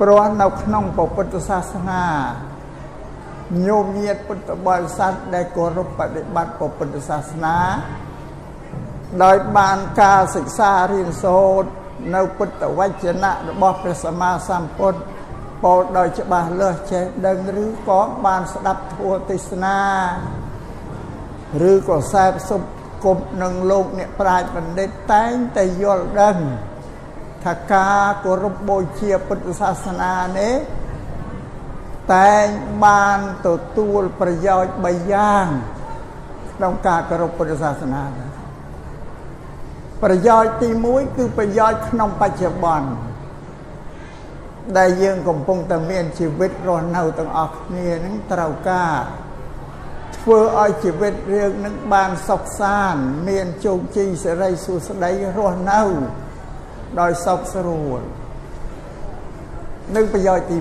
ព្រោះនៅក្នុងពុទ្ធសាសនាញោមញាតពុទ្ធបរិស័ទដែលគោរពបដិបត្តិពុទ្ធសាសនា ដោយបានការសិក្សារៀនសូត្រនៅពុទ្ធវចនៈរបស់ព្រះសម្មាសម្ពុទ្ធពោលដោយច្បាស់លាស់ចេះដឹងឬក៏បានស្ដាប់ធម៌ទេសនាឬក៏ខ្សែផ្សុបគប់នឹងលោកអ្នកប្រាជ្ញបណ្ឌិតតែងតែយល់ដឹង ថាការគោរពបូជាពុទ្ធសាសនានេះតែងបានទទួលប្រយោជន៍3យ៉ាងក្នុងការគោរពពុទ្ធសាសនាប្រយោជន៍ទី1គឺប្រយោជន៍ក្នុងបច្ចុប្បន្នដែលយើងកំពុងតែមានជីវិតរស់នៅទាំងអស់គ្នានឹងត្រូវការធ្វើឲ្យជីវិតរឿងនឹងបានសុខសាន្តមានជោគជ័យសេរីសុស្ដីរស់នៅ ដោយសុខស្រួលនឹងប្រយោជន៍ទី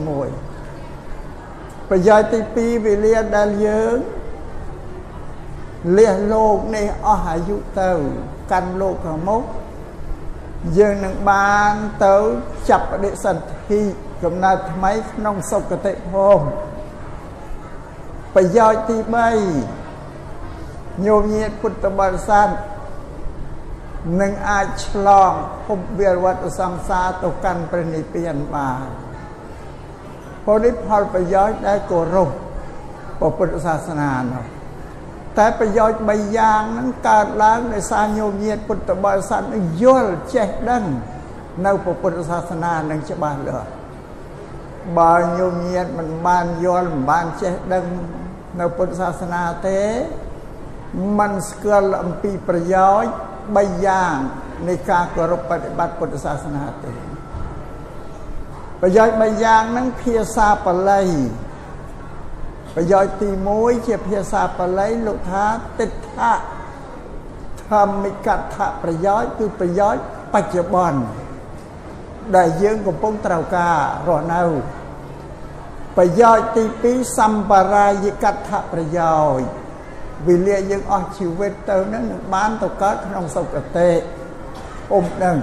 1ប្រយោជន៍ទី2វេលាដែលយើងលះលោកនេះអស់អាយុទៅ កាន់លោកខាងមុខយើងនឹងបានទៅចាប់បដិសន្ធិកំណើតថ្មីក្នុងសុគតិភពប្រយោជន៍ទី3ញោមញាតពុទ្ធបរិស័ទ នឹងអាចឆ្លងភពវិរវត្តសង្សារទៅកាន់ព្រះនិព្វានបានពលនេះផលប្រយោជន៍ដែលគោរពពុទ្ធសាសនានោះតែប្រយោជន៍3យ៉ាងហ្នឹងកើតឡើងដោយសារញោមញាតពុទ្ធបរិស័ទនឹងយល់ចេះដឹងនៅពុទ្ធសាសនានឹងច្បាស់លាស់បើញោមញាតមិនបានយល់មិនបានចេះដឹងនៅពុទ្ធសាសនាទេมันស្គាល់អំពីប្រយោជន៍ 3យ៉ាងនៃការគោរពបប្រតិបត្តិពុទ្ធសាសនាទេប្រយោជន៍3យ៉ាងហ្នឹងភាសាបាលីប្រយោជន៍ទី1ជាភាសាបាលីលោកថាទិដ្ឋៈធម្មិកថៈប្រយោជន៍គឺប្រយោជន៍បច្ចុប្បន្នដែលយើងកំពុងត្រូវការរស់នៅប្រយោជន៍ទី2សម្បារាយកថៈប្រយោជន៍ វិលាយើងអស់ជីវិតទៅនឹងបានទៅកើតក្នុងសុគតិអ៊ំដឹង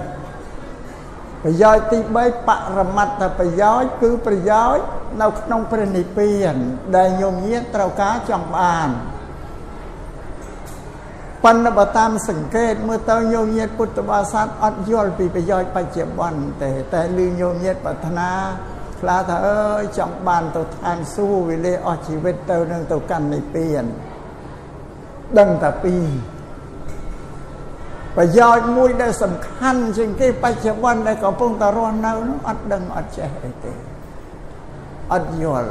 ប្រយោជន៍ទី3បរមត្តប្រយោជន៍គឺប្រយោជន៍នៅក្នុងព្រះនិព្វាន ដែលញោមញាតត្រូវការចង់បានប៉ុន្តែបើតាមសង្កេតមើលទៅញោមញាតពុទ្ធបរិស័ទអត់យល់ពីប្រយោជន៍បច្ចុប្បន្នទេតែលឺញោមញាតប្រាថ្នាខ្លាថាអើយចង់បានទៅឋានសួគ៌វិលេអស់ជីវិតទៅនឹងទៅកាន់និព្វាន ដឹងតែពីរប្រយោជន៍មួយដែលសំខាន់ជាងគេបច្ចុប្បន្នដែលកំពុងតែរស់នៅនោះអត់ដឹងអត់ចេះអីទេអត់យល់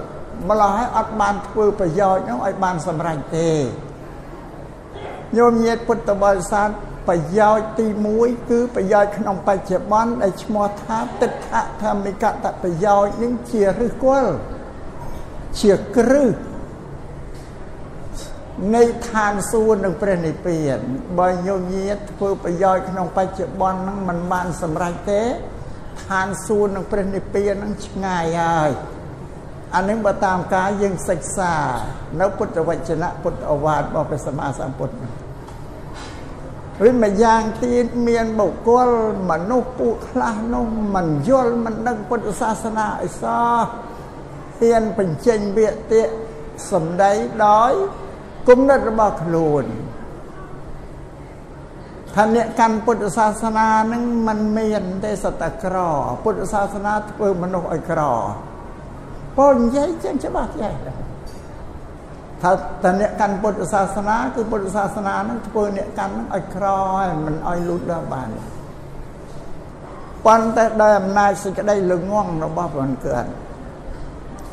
ម្ល៉េះហើយអត់បានធ្វើប្រយោជន៍នោះឲ្យបានសម្រេចទេញោមញាតពុទ្ធបរិស័ទប្រយោជន៍ទី1គឺប្រយោជន៍ក្នុងបច្ចុប្បន្នដែលឈ្មោះថាទិដ្ឋធម្មិកតប្រយោជន៍នេះជាឫសគល់ជាគ្រឹះ នៃឋានសួគ៌និងព្រះនិព្វានបើញោមញាតធ្វើប្រយោជន៍ក្នុងបច្ចុប្បន្នហ្នឹងมันបានសម្រេចទេឋានសួគ៌និងព្រះនិព្វានហ្នឹងឆ្ងាយហើយអានេះបើតាមការយើងសិក្សានៅពុទ្ធវចនៈពុទ្ធអវាទរបស់ព្រះសម្មាសម្ពុទ្ធឬមួយយ៉ាងទៀតមានបុគ្គលមនុស្សពួកខ្លះនោះមិនយល់មិនដឹងពុទ្ធសាសនាអីសោះហ៊ានបញ្ចេញវាទៈសំដីដោយ គំនិតរបស់ខ្លួនថាអ្នកកាន់ពុទ្ធសាសនានឹងมันមានទេសតក្រ ពុទ្ធសាសនាធ្វើមនុស្សឲ្យក្រពលនិយាយចឹងច្បាស់ចេះថាតអ្នកកាន់ពុទ្ធសាសនា គឺពុទ្ធសាសនានឹងធ្វើអ្នកកាន់នឹងឲ្យក្រហើយមិនឲ្យលូតលាស់បានប៉ុន្តែដោយអំណាចសេចក្តីល្ងងរបស់ព្រះអង្គកើត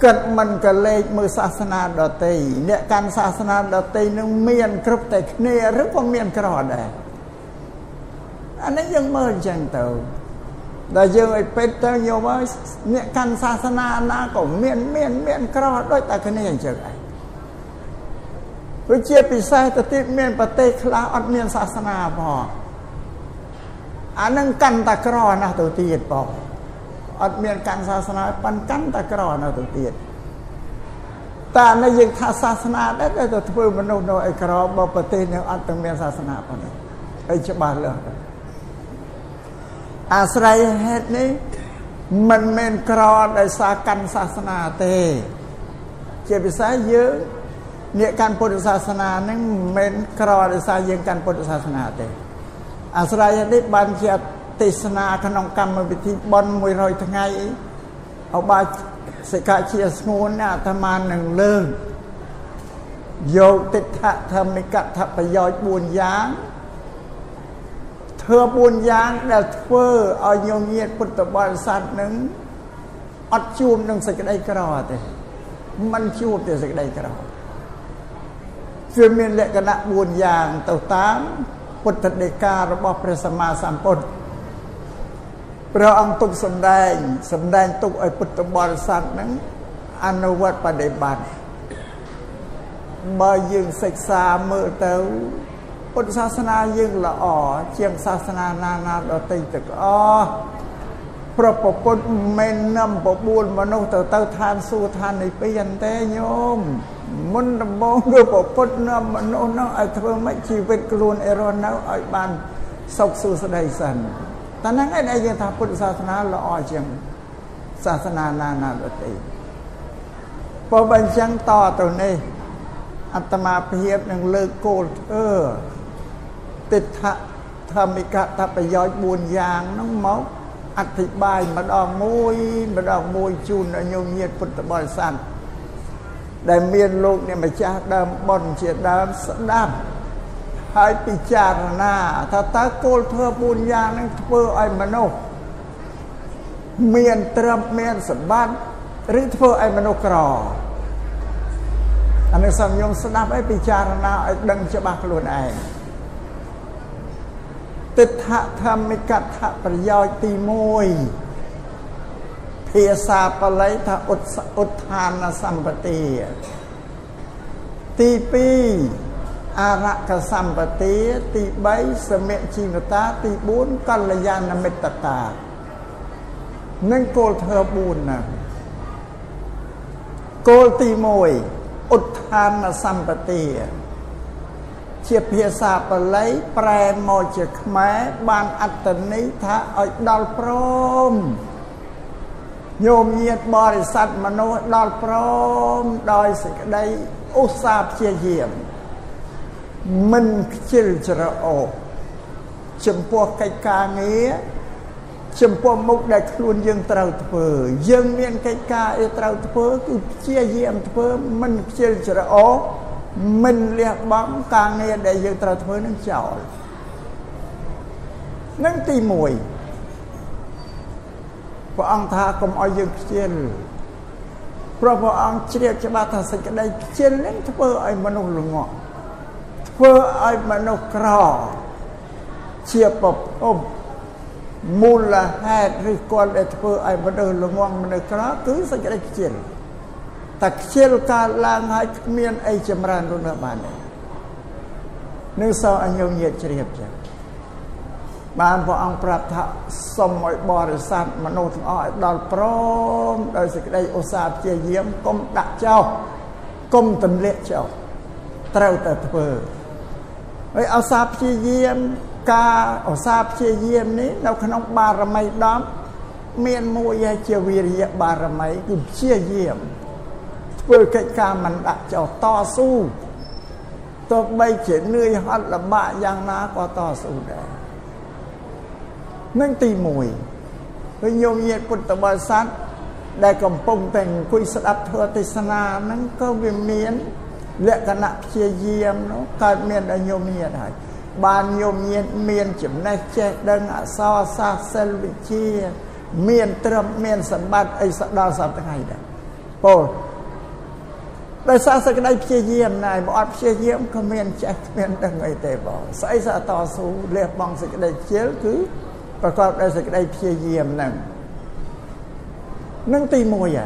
គិតមិនកលេចមើលសាសនាដតីអ្នកកាន់សាសនាដតីនឹងមានគ្រប់តែគ្នាឬក៏មានក្រដែរអានេះយើងមើលអញ្ចឹងទៅដល់យើងឲ្យពេទ្យទៅញោមហើយអ្នកកាន់សាសនាណាក៏មានមានមានក្រដូចតែគ្នាអញ្ចឹងឯងព្រោះជាពិសេសទៅទៀតមានប្រទេសខ្លះអត់មានសាសនាផងអានឹងកាន់តែក្រណាស់ទៅទៀតបង អត់មានកាន់សាសនាប៉ាន់កាន់តែក្រនៅទៅទៀតតែនៅយើងថាសាសនាដែរទៅធ្វើមនុស្សនៅឯក្របើប្រទេសនេះអត់ទាំងមានសាសនាប៉ុណ្ណឹងហើយច្បាស់លាស់អាស្រ័យហេតុនេះមិនមែនក្រដោយសារកាន់សាសនាទេ ជាពិសេសយើងអ្នកកាន់ពុទ្ធសាសនានឹងមិនមែនក្រដោយសារយើងកាន់ពុទ្ធសាសនាទេអាស្រ័យនេះបានជា ទេសនាក្នុងកម្មវិធីបន់100ថ្ងៃអបាសិក្ខាជាស្ងួនអាត្មានឹងលើកយកទិដ្ឋធម្មិកថប្រយោជន៍4យ៉ាងធ្វើ4យ៉ាងដែលធ្វើឲ្យញោមញាតពុទ្ធបរិស័ទនឹងអត់ជួបនឹងសេចក្តីក្រទេมันជួបតែសេចក្តីក្រវាមានលក្ខណៈ4យ៉ាងទៅតាមពុទ្ធដីការបស់ព្រះសម្មាសម្ពុទ្ធ ព្រះអង្គទុកសម្ដែងសម្ដែងទុកឲ្យពុទ្ធបរិស័ទហ្នឹងអនុវត្តបដិបត្តិបើយើងសិក្សាមើលទៅពុទ្ធសាសនាយើងល្អជាងសាសនាណាណាដទៃទាំងអស់ប្រពពុទ្ធមិននាំបបួលមនុស្សទៅទៅឋានសួគ៌ឋាននិព្វានទេញោមមុនដំបូងគឺប្រពុតនាំមនុស្សនោះឲ្យធ្វើម៉េចជីវិតខ្លួនឯរស់នៅឲ្យបានសុខសួស្តីសិន តែហ្នឹងឯងយើងថាពុទ្ធសាសនាល្អជាងសាសនាណាណាដទៃបើបើអញ្ចឹងតទៅនេះអត្តមាភាពនឹងលើកគោលធ្វើទិដ្ឋធម្មិកតប្រយោជន៍4យ៉ាងហ្នឹងមកអធិប្បាយម្ដងមួយម្ដងមួយជូនដល់ញោមញាតពុទ្ធបរិស័ទដែលមានលោកអ្នកម្ចាស់ដើមប៉ុនជាដើមស្ដាប់ ហើយពិចារណាថាតើគោលធ្វើ4យ៉ាងនឹងធ្វើឲ្យមនុស្សមានត្រឹមមានសម្បត្តិឬធ្វើឲ្យមនុស្សក្រអានេះសំយងស្ដាប់ឲ្យពិចារណាឲ្យដឹងច្បាស់ខ្លួនឯងទិដ្ឋធម្មិកថប្រយោជន៍ទី1ភាសាបាលីថាឧទ្ឧទ្ធានសម្បទាទី2 អរកសម្បទាទី3សមជីវតាទី4កល្យាណមិត្តតានឹងគោលធ្វើ4ណាគោលទី1ឧទ្ធានសម្បទាជាភាសាបាលីប្រែមកជាខ្មែរបានអត្តន័យថាឲ្យដល់ព្រមញោមញាតបរិស័ទមនុស្សដល់ព្រមដោយសេចក្តីឧស្សាហ៍ព្យាយាម មិនខ្ជិលច្រអូសចំពោះកិច្ចការងារចំពោះមុខដែលខ្លួនយើងត្រូវធ្វើយើងមានកិច្ចការអីត្រូវធ្វើគឺព្យាយាមធ្វើមិនខ្ជិលច្រអូសមិនលះបង់ការងារដែលយើងត្រូវធ្វើនឹងចោលនឹងទី1ព្រះអង្គថាកុំឲ្យយើងខ្ជិលព្រោះព្រះអង្គជ្រាបច្បាស់ថាសេចក្តីខ្ជិលនឹងធ្វើឲ្យមនុស្សល្ងក់ ធ្វើឲ្យមនុស្សក្រជាប្រភពមូលហេតុឬគាត់ដែលធ្វើឲ្យមនុស្សល្ងង់មនុស្សក្រគឺសេចក្តីខ្ជិលតែខ្ជិលកើតឡើងហើយគ្មានអីចម្រើននោះនៅបានទេនឹងសោអញ្ញញាតជ្រាបចឹងបានព្រះអង្គប្រាប់ថាសុំឲ្យបរិស័ទមនុស្សទាំងអស់ឲ្យដល់ព្រមដោយសេចក្តីឧស្សាហ៍ព្យាយាមកុំដាក់ចោលកុំទម្លាក់ចោលត្រូវតែធ្វើ ហើយឧស្សាហ៍ព្យាយាមការឧស្សាហ៍ព្យាយាមនេះនៅក្នុងបារមី10មានមួយជាវិរិយបារមីគឺព្យាយាមធ្វើកិច្ចការមិនដាក់ចោលតស៊ូទោះបីជានឿយហត់លំបាកយ៉ាងណាក៏តស៊ូដែរនឹងទី1គឺញោមញាតពុទ្ធបរិស័ទដែលកំពុងតែអង្គុយស្ដាប់ធម៌ទេសនាហ្នឹងក៏វាមាន លក្ខណៈព្យាយាមនោះកើតមានដល់ញោមញាតហើយបានញោមញាតមានចំណេះចេះដឹងអក្សរសាស្ត្រសិលវិជ្ជាមានត្រឹមមានសម្បត្តិអីដល់សប្តាហ៍ថ្ងៃដែរពោលដោយសារសេចក្តីព្យាយាមណែបើអត់ព្យាយាមក៏មានចេះគ្មានដឹងអីទេបងស្អីសាតស៊ូលះបង់សេចក្តីខ្ជិលគឺប្រកបដោយសេចក្តីព្យាយាមហ្នឹងនឹងទី1ហើយ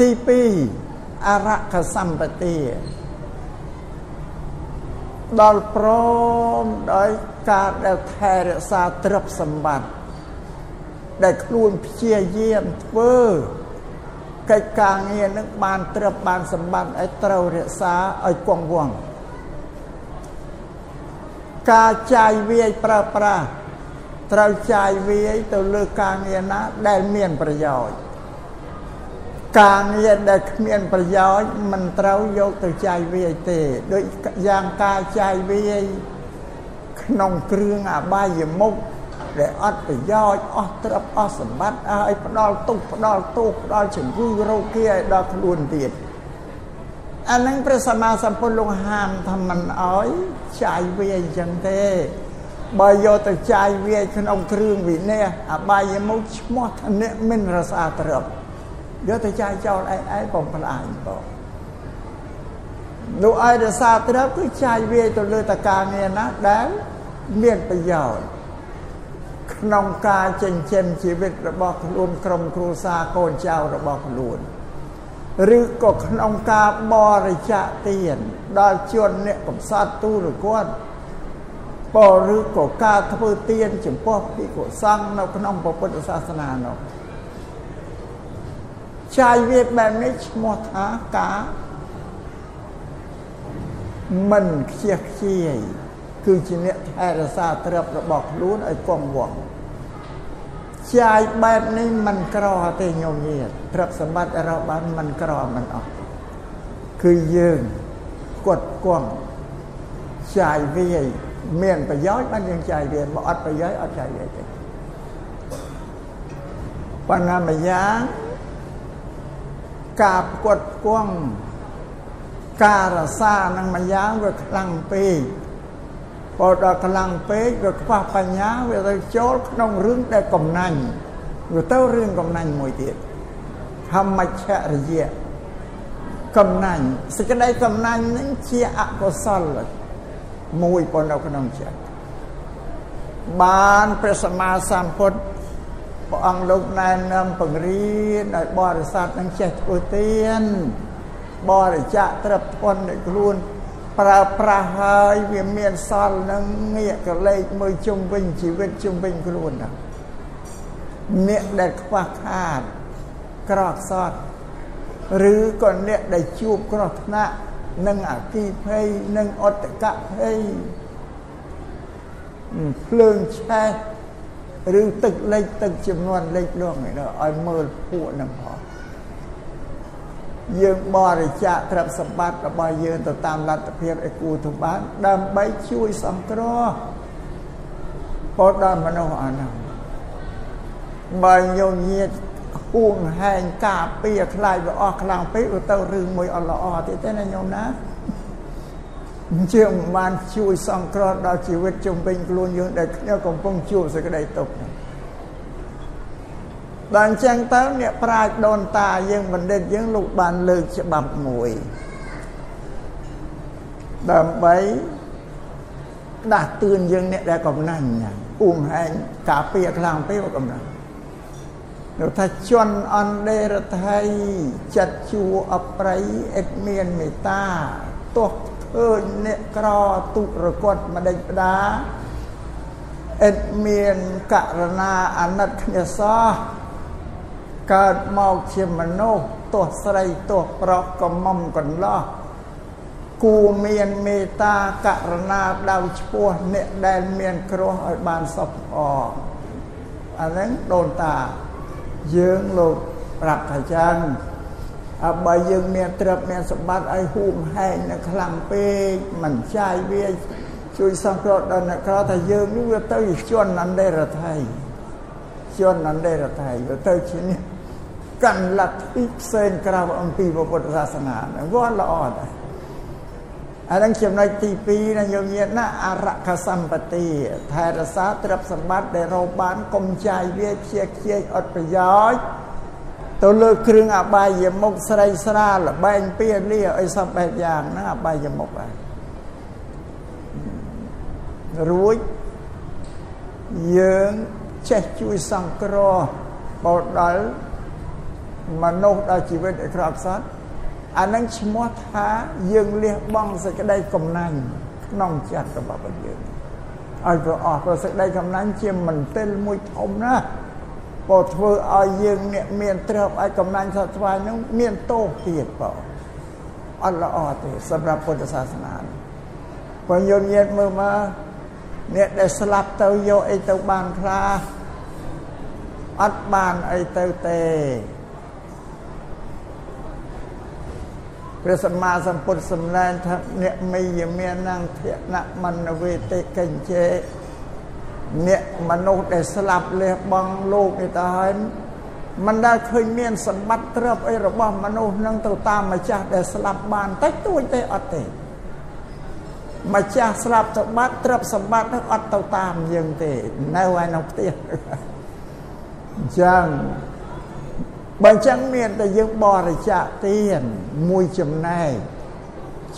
ទី2 អរកសម្បទាដល់ព្រមដោយការដែលថែរក្សាទ្រព្យសម្បត្តិដែលខ្លួនព្យាយាមធ្វើកិច្ចការងារនឹងបានត្រឹមបានសម្បត្តិឲ្យត្រូវរក្សាឲ្យគង់វង្សការចាយវាយប្រើប្រាស់ត្រូវចាយវាយទៅលើការងារណាដែលមានប្រយោជន៍ ការងារដែលគ្មានប្រយោជន៍មិនត្រូវយកទៅចាយវាយទេដូចយ៉ាងការចាយវាយក្នុងគ្រឿងអបាយមុខដែលអត់ប្រយោជន៍អស់ទ្រព្យអស់សម្បត្តិឲ្យផ្ដាល់ទុកផ្ដាល់ទោសផ្ដាល់ជំងឺរោគាឲ្យដល់ខ្លួនទៀតអានឹងព្រះសម្មាសម្ពុទ្ធលោកហាមថាមិនអោយចាយវាអញ្ចឹងទេបើយកទៅចាយវាក្នុងគ្រឿងវិន័យអបាយមុខឈ្មោះថាអ្នកមិនរសាទ្រព្យ យកទៅចាយចោលឯងឯងបំផ្លាញបងនោះឲ្យរសាទ្រព្យគឺចាយវាទៅលើតការងារណាដែលមានប្រយោជន៍ក្នុងការចិញ្ចឹមជីវិតរបស់ខ្លួនក្រុមគ្រួសារកូនចៅរបស់ខ្លួនឬក៏ក្នុងការបរិច្ចាគទានដល់ជនអ្នកកំសត់ទូរគាត់បឬក៏ការធ្វើទានចំពោះភិក្ខុសង្ឃនៅក្នុងពុទ្ធសាសនានោះ ចាយវាបែបនេះឈ្មោះថាការមិនខ្ជិះខ្ជាយគឺជាអ្នកថែរក្សាទ្រព្យរបស់ខ្លួនឲ្យគង់វង្សចាយបែបនេះមិនក្រទេញោមញាតទ្រព្យសម្បត្តិរបស់បានមិនក្រមិនអស់គឺយើងគាត់គង់ចាយវាយមានប្រយោជន៍បានយើងចាយវាបើអត់ប្រយោជន៍អត់ចាយវាទេបណ្ណាម្យ៉ាង ការផ្គត់ផ្គង់ការរសានឹងម្យ៉ាងវាខ្លាំងពេកបើដល់ខ្លាំងពេកវាខ្វះបញ្ញាវាទៅចូលក្នុងរឿងដែលកំណាញ់វាទៅរឿងកំណាញ់មួយទៀតធម្មច្ឆរិយៈកំណាញ់សេចក្តីកំណាញ់នឹងជាអកុសលមួយប៉ុណ្ណោះក្នុងចិត្តបានព្រះសម្មាសម្ពុទ្ធ ព្រះអង្គលោកណែនាំបង្រៀនឲ្យបរិស័ទនឹងចេះធ្វើទានបរិច្ចាគត្រឹមធន់នៃខ្លួនប្រើប្រាស់ហើយវាមានសល់នឹងងាកកលេចមើលជុំវិញជីវិតជុំវិញខ្លួនណាអ្នកដែលខ្វះខាតក្រខ្សត់ឬក៏អ្នកដែលជួបគ្រោះថ្នាក់និងអគិភ័យនិងអត្តកភ័យភ្លើងឆេះ ឬទឹកលិចទឹកចំនួនលិចលងឲ្យមើលពួកនឹងផងយើងបរិច្ចាគទ្រព្យសម្បត្តិរបស់យើងទៅតាមលទ្ធភាពឲ្យគួរទៅបានដើម្បីជួយសង្គ្រោះពោដល់មនុស្សអានោះបើញញាតហួងហែងការពារខ្លាចវាអស់ខ្លាំងពេកទៅរឿងមួយអត់ល្អទៀតទេណាញោមណា ជាងបានជួយសង្គ្រោះដល់ជីវិតជំវិញខ្លួនយើងដែលខ្ញុំកំពុងជួបសេចក្តីទុក្ខនេះដល់អញ្ចឹងទៅអ្នកប្រាជ្ញដូនតាយើងបណ្ឌិតយើងលោកបានលើកច្បាប់មួយដើម្បីដាស់តឿនយើងអ្នកដែលកំណាញ់អ៊ុំហែងការពារខ្លាំងពេកកំណាញ់នោះថាជន់អន្តដេរថៃចិត្តជួអប្រៃអិតមានមេត្តាទោះ ឃើញអ្នកក្រទុរកត់ម្ដេចផ្ដាអិតមានករណាអាណិតគ្នាសោះកើតមកជាមនុស្សទោះស្រីទោះប្រុសក៏មុំកន្លោះគួមានមេត្តាករណាដៅឈ្មោះអ្នកដែលមានគ្រោះឲ្យបានសុខល្អអាហ្នឹងដូនតាយើងលោកប្រាប់ថាចឹងអ បើយើងមានទ្រព្យមានសម្បត្តិឲ្យហួងហែងនៅខ្លាំងពេកមិនចាយវាជួយសង្គ្រោះដល់អ្នកក្រថាយើងនេះវាទៅជន់អន្តរថៃជន់អន្តរថៃវាទៅជានេះកាន់លទ្ធិផ្សេងក្រៅអំពីពុទ្ធសាសនាហ្នឹងវាល្អដែរអានឹងចំណុចទី2ណាយើងញាតណាអរខសម្បទាថែរក្សាទ្រព្យសម្បត្តិដែលរកបានកុំចាយវាខ្ជិះខ្ជាយអត់ប្រយោជន៍ ទៅលើគ្រឿងអបាយមុខស្រីស្រាលបែងពៀលាអីសពបែបយ៉ាងហ្នឹងអបាយមុខហើយរួចយើងចេះជួយសង្គ្រោះបោដល់មនុស្សដល់ជីវិតឲ្យក្រក់សត់អានឹងឈ្មោះថាយើងលះបង់សេចក្តីកំណាញ់ក្នុងចិត្តរបស់យើងឲ្យប្រអស់ព្រោះសេចក្តីកំណាញ់ជាមន្ទិលមួយធំណាស់ ពោធ្វើឲ្យយើងអ្នកមានទ្រព្យឲ្យកំណាញ់សត្វស្វាយនឹងមានទោសទៀតបងអត់ល្អទេសម្រាប់ពុទ្ធសាសនាបើយល់ញាតមើលមកអ្នកដែលស្លាប់ទៅយកអីទៅបានខ្លះអត់បានអីទៅទេព្រះសម្មាសម្ពុទ្ធសម្ដែងថាអ្នកមីយមាននងធនៈមនវេតិកញ្ចេ អ្នកមនុស្សដែលស្លាប់លះបង់លោកនេះទៅហើយមិនដែលឃើញមានសម្បត្តិទ្រព្យអីរបស់មនុស្សនឹងទៅតាមម្ចាស់ដែលស្លាប់បានតិចតួចទេអត់ទេម្ចាស់ស្លាប់ទៅបាត់ទ្រព្យសម្បត្តិនឹងអត់ទៅតាមយើងទេនៅឯក្នុងផ្ទះអញ្ចឹងបើអញ្ចឹងមានតែយើងបរិច្ចាគទានមួយចំណែក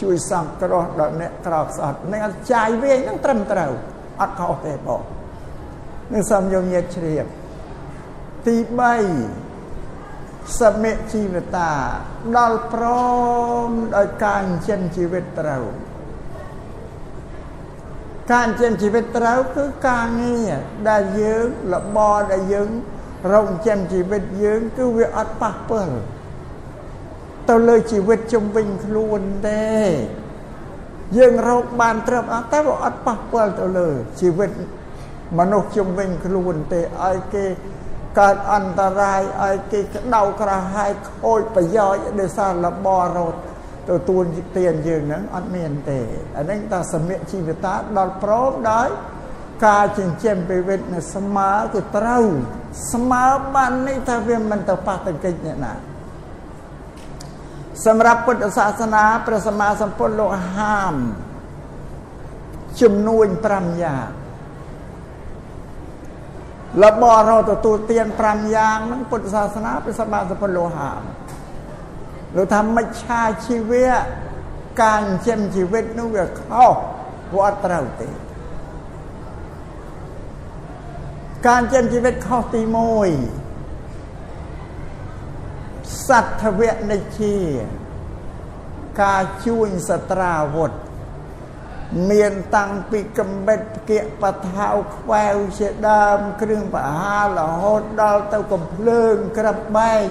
ជួយសង្គ្រោះដល់អ្នកក្រខ្សត់នឹងអត់ចាយវិញនឹងត្រឹមត្រូវអត់ខុសទេបង នឹងសំយមញាតជ្រាបទី3សមិជីវតាដល់ព្រមដោយការចិញ្ចឹមជីវិតត្រូវការចិញ្ចឹមជីវិតត្រូវគឺការងារដែលយើងលបដែលយើងរកចិញ្ចឹមជីវិតយើងគឺវាអត់ប៉ះពាល់ទៅលើជីវិតជំវិញខ្លួនទេយើងរកបានត្រឹមអត់តែវាអត់ប៉ះពាល់ទៅលើជីវិត មនុស្សជំវិញខ្លួនទេឲ្យគេកើតអន្តរាយឲ្យគេក្តៅក្រហាយខូចប្រយោជន៍ដោយសារលបរត់ទទួលទានយើងហ្នឹងអត់មានទេអានេះតាសមិជីវតាដល់ព្រមដោយការចិញ្ចឹមពីវិទ្យាស្មើគឺត្រូវស្មើបាននេះថាវាមិនទៅប៉ះទង្គិចអ្នកណាសម្រាប់ពុទ្ធសាសនាព្រះសម្មាសម្ពុទ្ធលោកហាមជំនួញ5យ៉ាង លបរោទទួលទាន5យ៉ាងហ្នឹងពុទ្ធសាសនាព្រះសម្មាសម្ពុទ្ធលោកហាមលោកថាមិច្ឆាជីវៈការចិញ្ចឹមជីវិតនោះវាខុសវាអត់ត្រូវទេការចិញ្ចឹមជីវិតខុសទី1សត្វវៈនិជាការជួញសត្រាវុធ មានតាំងពីកំបិតផ្គាកបថៅខ្វែវជាដើមគ្រឿងបហារហូតដល់ទៅកំភ្លើងក្របបែក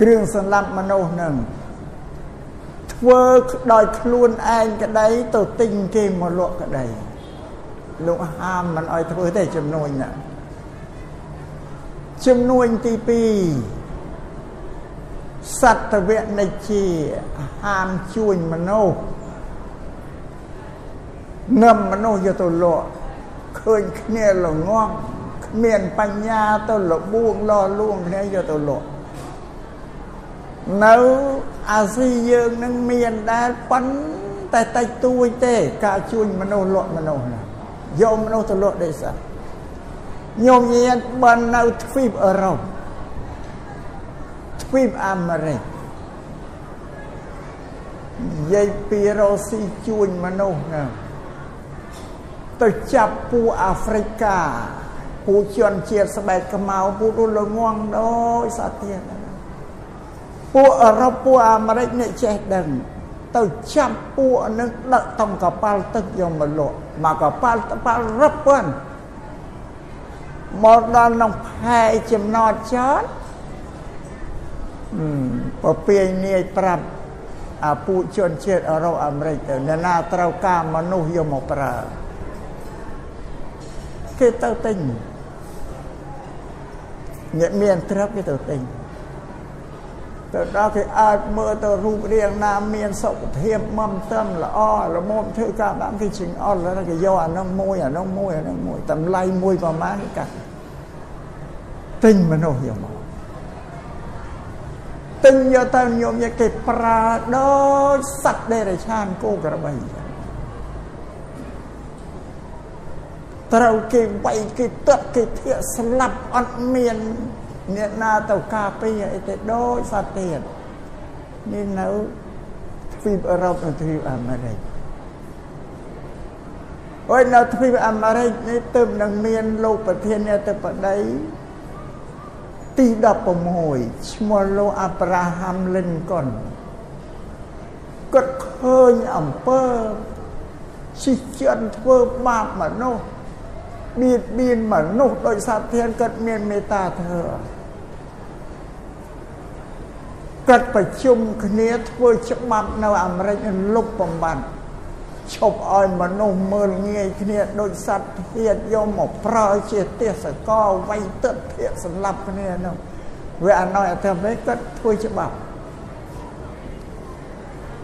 គ្រឿងសម្លាប់មនុស្សនឹងធ្វើដោយខ្លួនឯងក្តីទៅទិញគេមកលក់ក្តីលោកហាមមិនអោយធ្វើទេចំនួនណាចំនួនទី2សត្វវៈនិជាហាមជួញមនុស្ស នឹមមនុស្សយកទៅលក់ឃើញគ្នាល្ងងគ្មានបញ្ញាទៅលបួងលលួងគ្នាយកទៅលក់នៅអាស៊ីយើងនឹងមានដែរប៉ុន្តែតិចតួចទេការជួញមនុស្សលក់មនុស្សណាយកមនុស្សទៅលក់ដេសាញោមញាតបាននៅទ្វីបអឺរ៉ុបទ្វីបអាមេរិកនិយាយពីរ៉ូស៊ីជួញមនុស្សណា ទៅចាប់ពូអាហ្វ្រិកាពូជនជាតិស្បែកខ្មៅពូរលងងដោយសាទៀតពួកអឺរ៉ុបពួកអាមេរិកនេះចេះដឹងទៅចាប់ពួកនឹងដឹកតង់កប៉ាល់ទឹកយកមកលក់មកកប៉ាល់កប៉ាល់រឹបប៉ុនមកដល់ក្នុងផែចំណតចតពពាយនាយប្រាប់អាពូជនជាតិអឺរ៉ុបអាមេរិកទៅអ្នកណាត្រូវការមនុស្សយកមកប្រើ គេទៅទិញអ្នកមានទ្រព្យគេទៅទិញទៅដល់គេអាចមើលទៅរូបរាងណាមានសុខភាពមមត្រឹមល្អរមុំធ្វើការបានគេជិញអត់ហើយគេយកអានោះមួយអានោះមួយអានោះមួយតម្លៃមួយប្រមាណកាត់ទិញមនុស្សយកមកទិញយកទៅញោមយកគេប្រើដូចសត្វដេរឆានគោក្របី ត្រូវគេវាយគេទឹកគេធាក់ស្លាប់អត់មានអ្នកណាទៅការពារអីទៅដូចសត្វទៀតនេះនៅទ្វីបអឺរ៉ុបនិងទ្វីបអាមេរិកអើយនៅទ្វីបអាមេរិកនេះទើបនឹងមានលោកប្រធានាធិបតីទី16ឈ្មោះលោកអាប់រ៉ាហាំលិនកុនគាត់ឃើញអំពើសិជន់ធ្វើបាបមនុស្ស បៀតបៀនមនុស្សដោយសារធានគាត់មានមេត្តាធ្វើគាត់ប្រជុំគ្នាធ្វើច្បាប់នៅអាមេរិកលុបបំបត្តិឈប់ឲ្យមនុស្សមើលងាយគ្នាដូចសត្វធាតយកមកប្រើជាទេសកលវៃទឹកភាកសម្លាប់គ្នានោះវាអណោយអធិមេគាត់ធ្វើច្បាប់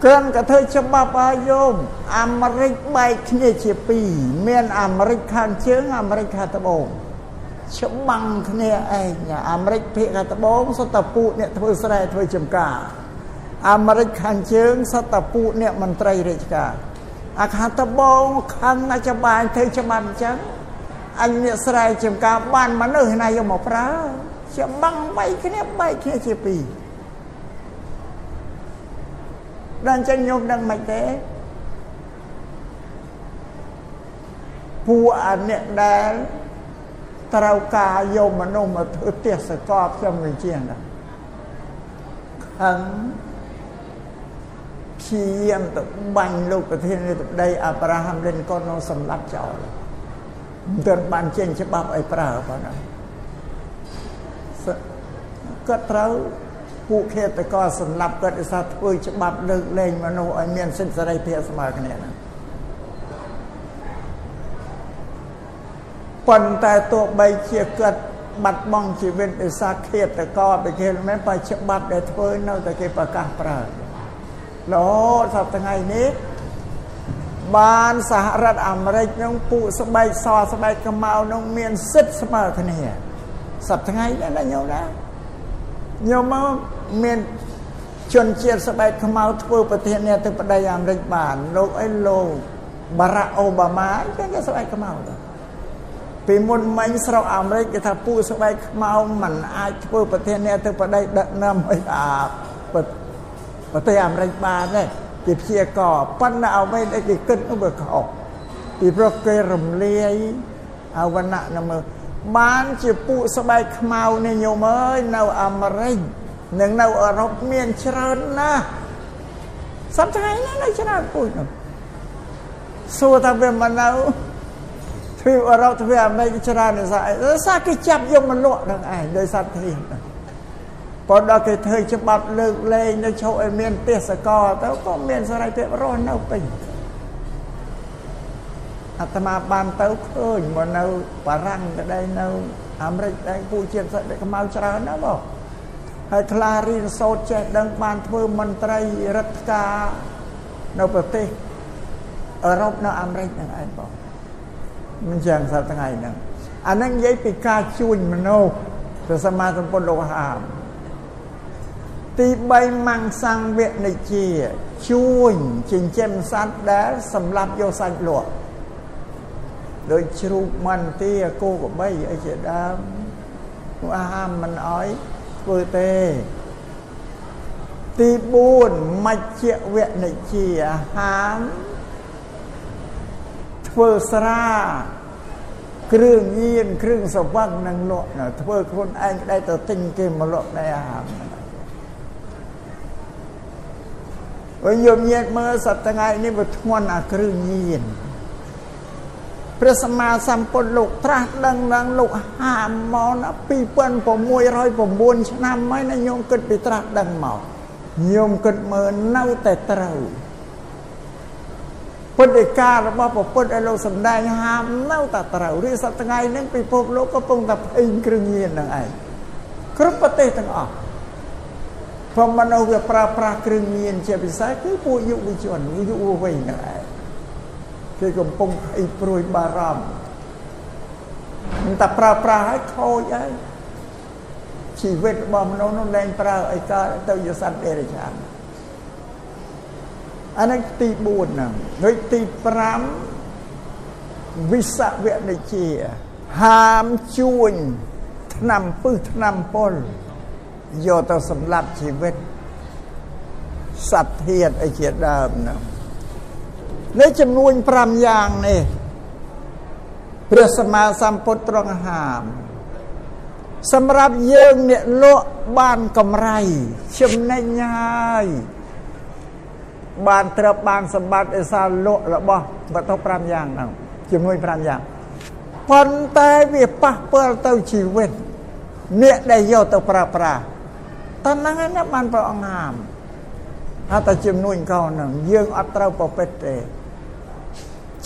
គ្រាន់ក៏ធ្វើច្បាប់ឲ្យយោមអាមេរិកបែកគ្នាជាពីរមានអាមេរិកខាងជើងអាមេរិកខាងត្បូងច្បាំងគ្នាឯងអាមេរិកភាគខាងត្បូងសុទ្ធតែពួកអ្នកធ្វើស្រែធ្វើចំការអាមេរិកខាងជើងសុទ្ធតែពួកអ្នកមន្ត្រីរាជការអាខាងត្បូងខាងណាច្បាបាញធ្វើច្បាប់អញ្ចឹងអញអ្នកស្រែចំការបានមនុស្សណាយកមកប្រើច្បាំងបែកគ្នាបែកគ្នាជាពីរ ដល់អញ្ចឹងញោមដឹងមិនទេពួកអាអ្នកដែលត្រូវការយកមនុស្សមកធ្វើទេសកលខ្ញុំនឹងជាងដែរខឹងព្យាយាមទៅបាញ់លោកប្រធាននៃទឹកដីអាប់រ៉ាហាំលិនកុននោះសម្លាប់ចោលមិនទាន់បានចេញច្បាប់ឲ្យប្រើបងណាគាត់ត្រូវ ពួកឃាតករសម្លាប់គាត់ឧស្សាហ៍ធ្វើច្បាប់លើកលែងមនុស្សឲ្យមានសិទ្ធិសេរីភាពស្មើគ្នាណាប៉ុន្តែទោះបីជាគាត់បាត់បង់ជីវិតដោយសារឃាតករទៅគេមិនបើច្បាប់ដែលធ្វើនៅតែគេប្រកាសប្រើរហូតសប្តាហ៍នេះបានសហរដ្ឋអាមេរិកនឹងពួកស្បែកសស្បែកខ្មៅនឹងមានសិទ្ធិស្មើគ្នាសប្តាហ៍នេះណាញោមណាញោមមក មានជនជាតិស្បែកខ្មៅធ្វើប្រធានាធិបតីអាមេរិកបានលោកអីលោកបារ៉ាក់អូបាម៉ាគេគេស្បែកខ្មៅពីមុនមិញស្រុកអាមេរិកគេថាពូស្បែកខ្មៅมันអាចធ្វើប្រធានាធិបតីដឹកនាំឲ្យអាប្រទេសអាមេរិកបានទេគេព្យាករប៉ុន្តែអ្វីដែលគេគិតនោះវាខុសពីព្រោះគេរំលាយអវណ្ណៈនៅមើលបានជាពួកស្បែកខ្មៅនេះញោមអើយនៅអាមេរិក និងនៅអឺរ៉ុបមានច្រើនណាស់សប្តាហ៍នេះនៅច្រើនពូជនោះសួរថាវាមកនៅទ្វីបអឺរ៉ុបទ្វីបអាមេរិកច្រើនណាស់ស្អីសារគេចាប់យកមកលក់នឹងឯងដោយសត្វធានប៉ុន្តែគេធ្វើច្បាប់លើកលែងនៅឈប់ឲ្យមានទេសកលទៅក៏មានសេរីភាពរស់នៅពេញអាត្មាបានទៅឃើញមកនៅបារាំងក៏ដែរនៅអាមេរិកដែរពូជាតិសិទ្ធិខ្មៅច្រើនណាស់បង ហើយខ្លារៀនសូត្រចេះដឹងបានធ្វើមន្ត្រីរដ្ឋការនៅប្រទេសអឺរ៉ុបនៅអាមេរិកហ្នឹងឯងបងមិនចឹងសប្តាហ៍ថ្ងៃហ្នឹងអាហ្នឹងនិយាយពីការជួញមនុស្សព្រះសម្មាសម្ពុទ្ធលោកហាមទី3មង្សង្វនិជាជួញចិញ្ចឹមសត្វដែលសម្លាប់យកសាច់លក់ដោយជ្រូកមន្ទាគោក្របីអីជាដើមនោះអាហារមិនអោយ ធ្វើទេទី4មជ្ឈវនិជាអាហារធ្វើស្រាគ្រឿងញៀនគ្រឿងសវឹងនឹងលក់ធ្វើខ្លួនឯងក្តីទៅទិញគេមកលក់ដែរអាហារវិញយមញាតមើលសប្តាហ៍នេះវាធ្ងន់អាគ្រឿងញៀន ព្រះសម្មាសម្ពុទ្ធលោកត្រាស់ដឹងឡើងលោកហាមមកណា2609ឆ្នាំហើយណាញោមគិតពីត្រាស់ដឹងមកញោមគិតមើលនៅតែត្រូវពុទ្ធិការបស់ព្រះពុទ្ធឲ្យលោកសំដែងហាមនៅតែត្រូវរីសប្តាហ៍នេះពិភពលោកកំពុងតែភ័យគ្រឿងញៀននឹងឯងគ្រប់ប្រទេសទាំងអស់ព្រមមនុស្សវាប្រើប្រាស់គ្រឿងញៀនជាពិសេសគឺពួកយុវជនយុវវ័យនឹងឯង គេកំពុងភ័យព្រួយបារម្ភមិនតែប្រើប្រាស់ឲ្យខូចហើយជីវិតរបស់មនុស្សនោះលែងប្រើអីកើតទៅជាសត្វដេរឆានអានេះទី4ហ្នឹងដូចទី5វិសវនិជាហាមជួញឆ្នាំពឹសឆ្នាំពលយកទៅសម្លាប់ជីវិតសត្វធាតអីជាដើមហ្នឹង នៅចំនួន5យ៉ាងនេះព្រះសម្មាសម្ពុទ្ធទ្រង់ហាមសម្រាប់យើងអ្នកលក់បានកម្រៃចំណេញហើយបានត្រឹបបានសម្បត្តិឯសារលក់របស់វត្ថុ5យ៉ាងហ្នឹងចំនួន5យ៉ាងប៉ុន្តែវាប៉ះពាល់ទៅជីវិតអ្នកដែលយកទៅប្រើប្រាស់តើហ្នឹងណាបានព្រះអង្គហាមថាតែចំនួនកោហ្នឹងយើងអត់ត្រូវប្រព្រឹត្តទេ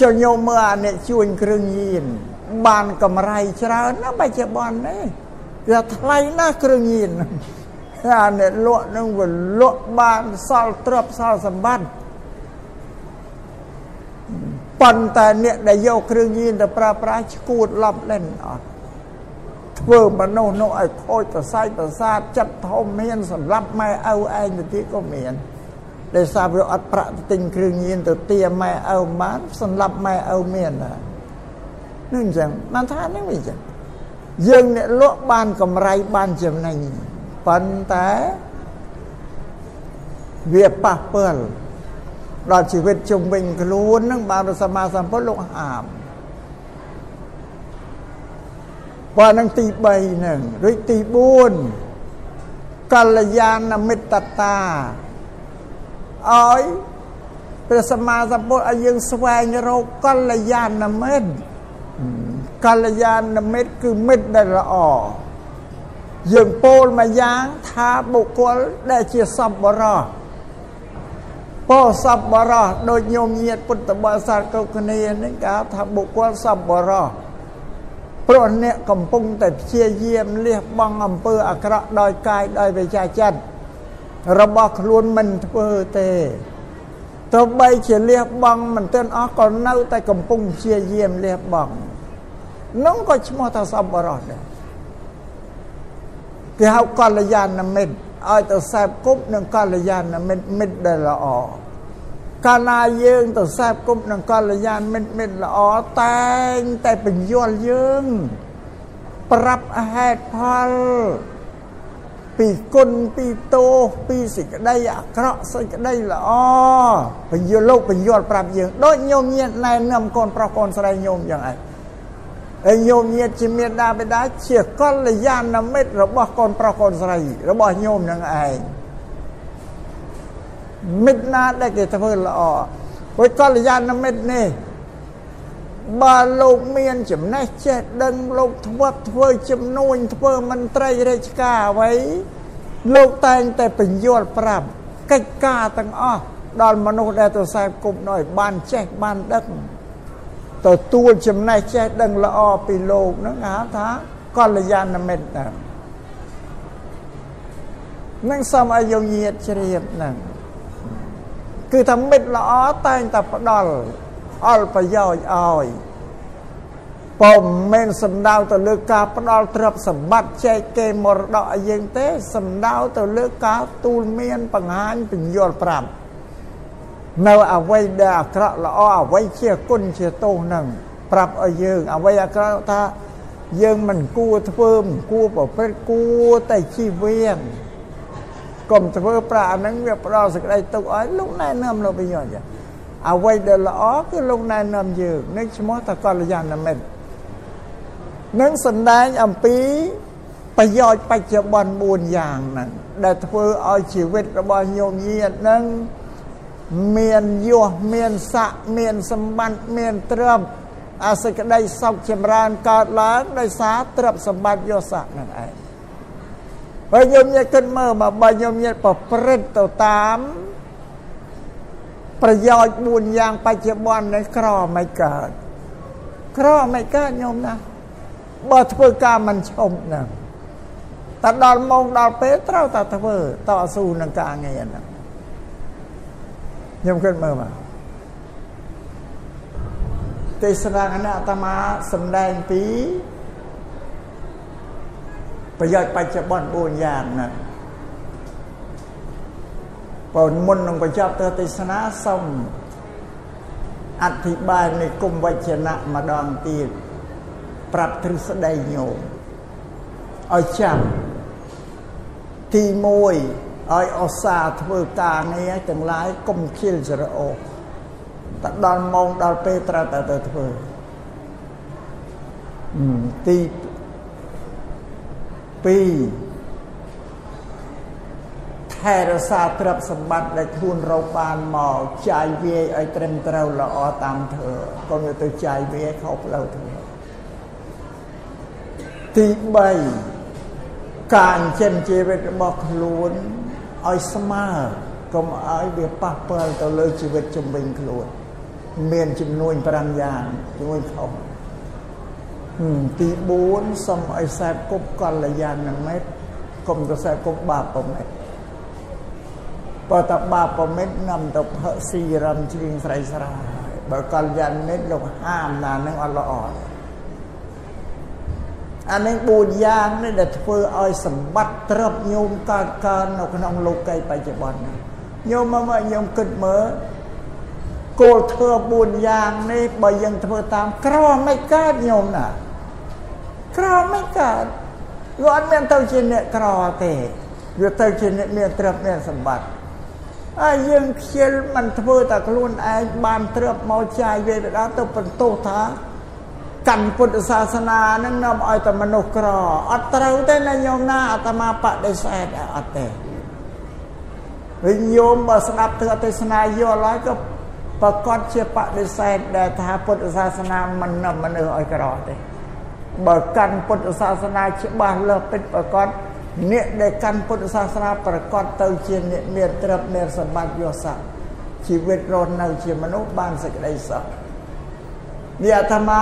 ចុះញោមមើលអាអ្នកជួញគ្រឿងញៀនបានកម្រៃច្រើនណាស់បច្ចុប្បន្ននេះវាថ្លៃណាស់គ្រឿងញៀនអាអ្នកលក់នឹងវាលក់បានសល់ទ្រព្យសល់សម្បត្តិប៉ុន្តែអ្នកដែលយកគ្រឿងញៀនទៅប្រើប្រាស់ឈួតឡប់លែនអត់ធ្វើមនុស្សនោះឲ្យខូចប្រសាយប្រសាទចិត្តធំមានសម្រាប់ម៉ែឪឯងទៅទៀតក៏មាន ដែលសារវាអត់ប្រាក់ទៅទិញគ្រឿងញៀនទៅទាម៉ែឪបានសម្រាប់ម៉ែឪមានណានឹងអញ្ចឹងបានថានេះវិញអញ្ចឹងយើងអ្នកលក់បានកម្រៃបានចំណេញប៉ុន្តែវាប៉ះពាល់ដល់ជីវិតជុំវិញខ្លួននឹងបានសម្មាសម្ពុទ្ធលោកហាមបើនឹងទី3នឹងរួចទី4កល្យាណមិត្តតា ឲ្យព្រះសម្មាសម្ពុទ្ធឲ្យយើងស្វែងរកកល្យាណមិត្តកល្យាណមិត្តគឺមិត្តដែលល្អយើងពោលមួយយ៉ាងថាបុគ្គលដែលជាសពបរោះពោសពបរោះដូចញោមញាតពុទ្ធបរិស័ទគ្រប់គ្នានេះគេថាបុគ្គលសពបរោះព្រោះអ្នកកំពុងតែព្យាយាមលះបង់អំពើអាក្រក់ដោយកាយដោយវិជាចិត្ត របស់ខ្លួនមិនធ្វើទេទោះបីជាលះបង់មិនទាន់អស់ក៏នៅតែកំពុងព្យាយាមលះបង់នោះក៏ឈ្មោះថាសពបរោះដែរគេហៅកល្យាណមិត្តឲ្យទៅសែបគប់នឹងកល្យាណមិត្តមិត្តដែលល្អកាលណាយើងទៅសែបគប់នឹងកល្យាណមិត្តមិត្តល្អតែងតែបញ្យល់យើង ប្រាប់ហេតុផល ពីគុណពីទោសពីសេចក្តីអាក្រក់សេចក្តីល្អបញ្យល់លោកបញ្យល់ប្រាប់យើងដូចញោមញាតណែនាំកូនប្រុសកូនស្រីញោមយ៉ាងឯងហើយញោមញាតជាមេដាបេដាជាកល្យាណមិត្តរបស់កូនប្រុសកូនស្រី របស់ញោមនឹងឯងមិត្តណាដែលគេធ្វើល្អហើយកល្យាណមិត្តនេះ បើលោកមានចំណេះចេះដឹងលោកធ្វើធ្វើជំនួញធ្វើមន្ត្រីរាជការអ្វីលោកតែងតែបញ្យល់ប្រាប់កិច្ចការទាំងអស់ដល់មនុស្សដែលទៅខ្សែគប់នោះឲ្យបានចេះបានដឹងទទួលចំណេះចេះដឹងល្អពីលោកហ្នឹងហៅថាកល្យាណមិត្តហ្នឹងនឹងសូមឲ្យយើងញាតជ្រាបហ្នឹងគឺថាមិត្តល្អតែងតែផ្ដល់ អល់ប្រយោជន៍ឲ្យពុំមែនសំដៅទៅលើការផ្ដល់ទ្រព្យសម្បត្តិចែកគេមរតកឲ្យយើងទេសំដៅទៅលើការទូលមានបង្ហាញពញ្ញល់ប្រាប់នៅអវ័យដែលអាក្រក់ល្អអវ័យជាគុណជាទោសនឹងប្រាប់ឲ្យយើងអវ័យអាក្រក់ថាយើងមិនគួរធ្វើមិនគួរប្រព្រឹត្តគួរតែជីវៀងកុំធ្វើប្រាអាហ្នឹងវាផ្ដល់សេចក្តីទុកឲ្យលោកណែនាំលោកវិញអញ្ចឹង អ្វីដែលល្អគឺលោកណែនាំយើងនេះឈ្មោះថាកល្យាណមិត្តនឹងសំដែងអំពីប្រយោជន៍បច្ចុប្បន្ន4យ៉ាងហ្នឹងដែលធ្វើឲ្យជីវិតរបស់ញោមញាតហ្នឹងមានយសមានស័កមានសម្បត្តិមានទ្រព្យអាសេចក្តីសុខចម្រើនកើតឡើងដោយសារទ្រព្យសម្បត្តិយសស័កហ្នឹងឯងបើញោមញាតគិតមើលមកបើញោមញាតប្រព្រឹត្តទៅតាម ប្រយោជន៍4យ៉ាងបច្ចុប្បន្ននេះក្រមិនកើតក្រមិនកើតញោមណាបើធ្វើការមិនឈប់ហ្នឹងតែដល់ម៉ោងដល់ពេលត្រូវតែធ្វើតស៊ូនឹងការងារហ្នឹងខ្ញុំគិតមើលមកទេសនាគណៈអាត្មាសំដែងពីប្រយោជន៍បច្ចុប្បន្ន4យ៉ាងហ្នឹង បើមុននឹងបញ្ចប់ទៅទេសនាសូមអធិប្បាយនៃគុំវចនៈម្ដងទៀតប្រាប់ទ្រឹស្ដីញោមឲ្យចាំទី1ឲ្យអសាធ្វើការងារទាំងឡាយកុំខៀលច្រអូសតែដល់ម៉ោងដល់ពេលត្រូវតែទៅធ្វើទី2 ថែរក្សាទ្រព្យសម្បត្តិដែលខ្លួនរកបានមកចាយវាយឲ្យត្រឹមត្រូវល្អតាមធ្វើកុំទៅចាយវាយខុសផ្លូវធ្វើទី3ការចិញ្ចឹមជីវិតរបស់ខ្លួនឲ្យស្មើកុំឲ្យវាប៉ះពាល់ទៅលើជីវិតជំនាញខ្លួន មានចំនួន5យ៉ាងចំនួនខុសទី4សូមឲ្យខ្សែគប់កល្យាណមិត្តកុំខ្សែគប់បាបមិត្ត បើតបាបមិត្តនាំទៅផឹកស៊ីរំជ្រៀងស្រីស្រាយបើកល្យាណមិត្តលោកហាមណានឹងអត់ល្អអានេះ4យ៉ាងនេះដែលធ្វើឲ្យសម្បត្តិទ្រព្យញោមកើតកើននៅក្នុងលោកីបច្ចុប្បន្នញោមមកញោមគិតមើលគោលធ្វើ4យ៉ាងនេះបើយើងធ្វើតាមក្រមិនកើតញោមណាក្រមិនកើតវាអត់មានទៅជាអ្នកក្រទេវាទៅជាអ្នកមានទ្រព្យមានសម្បត្តិ ហើយយើងខ្ជិលមិនធ្វើតែខ្លួនឯងបានទ្រព្យមកចាយវាទៅដល់ទៅបន្ទោសថាកាន់ពុទ្ធសាសនានឹងនាំឲ្យតែមនុស្សក្រអត់ត្រូវទេណាញោមណាអាត្មាបដិសេធអត់ទេវិញញោមបើស្ដាប់ទិទេសនាយល់ហើយក៏ប្រកាសជាបដិសេធដែលថាពុទ្ធសាសនាមិននាំមនុស្សឲ្យក្រទេបើកាន់ពុទ្ធសាសនាច្បាស់លើពិតប្រកប អ្នកដែលកាន់ពុទ្ធសាសនាប្រកបទៅជាអ្នកមានទ្រព្យមានសម្បត្តិយស័ក្តិជីវិតរស់នៅជាមនុស្សបានសេចក្តីសុខនេះអាត្មា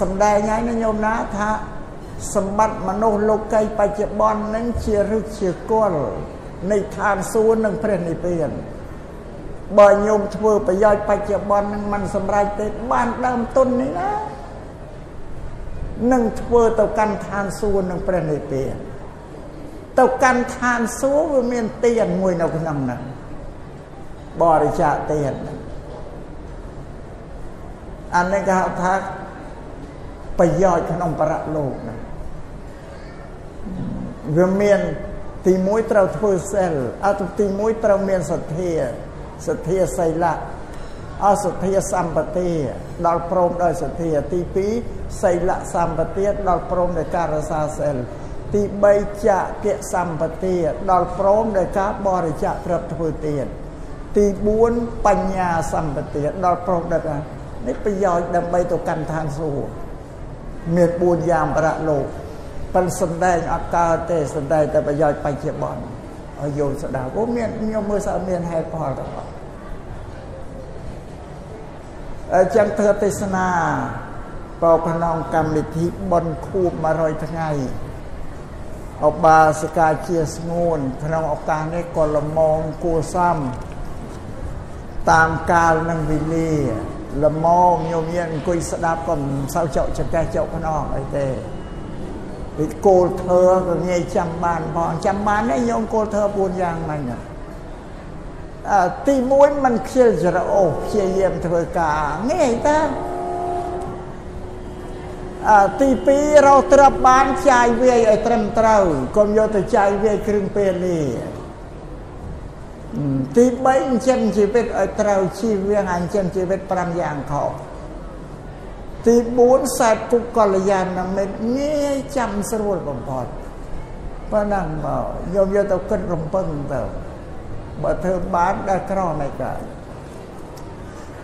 សំដែងហើយណាញោមណាថាសម្បត្តិមនុស្សលោកីបច្ចុប្បន្ននឹងជាឫសជាគល់នៃឋានសួគ៌និងព្រះនិព្វានបើញោមធ្វើប្រយោជន៍បច្ចុប្បន្ននឹងមិនសម្រេចទេបានដើមទុននេះណានឹងធ្វើទៅកាន់ឋានសួគ៌និងព្រះនិព្វាន ទៅកាន់ឋានសួគ៌វាមានទានមួយនៅក្នុងហ្នឹងបរិច្ចាគទានហ្នឹងអានេះគេហៅថាប្រយោជន៍ក្នុងបរៈលោកណាវាមានទី1ត្រូវធ្វើសិលអត់ទី1ត្រូវមានសទ្ធាសទ្ធាសីលៈអសទ្ធាសម្បទាដល់ព្រមដោយសទ្ធាទី2សីលៈសម្បទាដល់ព្រមដោយការរសាសិល ទី3ចក្យសម្បទាដល់ព្រមដោយការបរិច្ចាគព្រឹបធ្វើទានទី4បញ្ញាសម្បទាដល់ព្រមដោយការនេះប្រយោជន៍ដើម្បីទៅកាន់ឋានសួគ៌មាន4យ៉ាងប្រៈលោកប៉ុន្តែសំដែងអត់កើតទេសំដែងតែប្រយោជន៍បច្ចុប្បន្នឲ្យយល់ស្ដាប់អូមានខ្ញុំមើលស្អាតមានហេតុផលទៅអញ្ចឹងធ្វើទេសនាបោក្នុងកម្មវិធីបុណ្យខួប100ថ្ងៃ អបាសិកាជាស្ងួន ក្នុងឱកាសនេះក៏លមងគួសមតាមកាលនិងវេលាលមងញោមញានអង្គុយស្ដាប់ក៏មិនសូវចោកចកេះចោកខ្នងអីទេពីគោលធ្វើក៏ងាយចាំបានផងចាំបានទេញោមគោលធ្វើ4យ៉ាងហ្នឹងអឺទី1มันខ្ជិលច្រអូសព្យាយាមធ្វើការងាយតាអឺ ទី2រកត្រឹបបានចាយវាយឲ្យត្រឹមត្រូវកុំយកទៅចាយវាយគ្រឿងពេលនេះទី3អញ្ចឹងជីវិតឲ្យត្រូវជីវៀងអញ្ចឹងជីវិត5យ៉ាងខុសទី4សែបគុកកល្យាណមិត្តងាយចាំស្រួលបំផុតប៉ុណ្ណឹងមកយកយកទៅគិតរំពឹងទៅបើធ្វើបានដែលក្រមិនកើត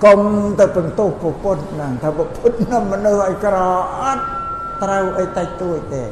កុំទៅបន្ទោសពុទ្ធហ្នឹងថាពុទ្ធនឹងមនុស្សឲ្យក្រអត់ត្រូវអីតិចតួចទេ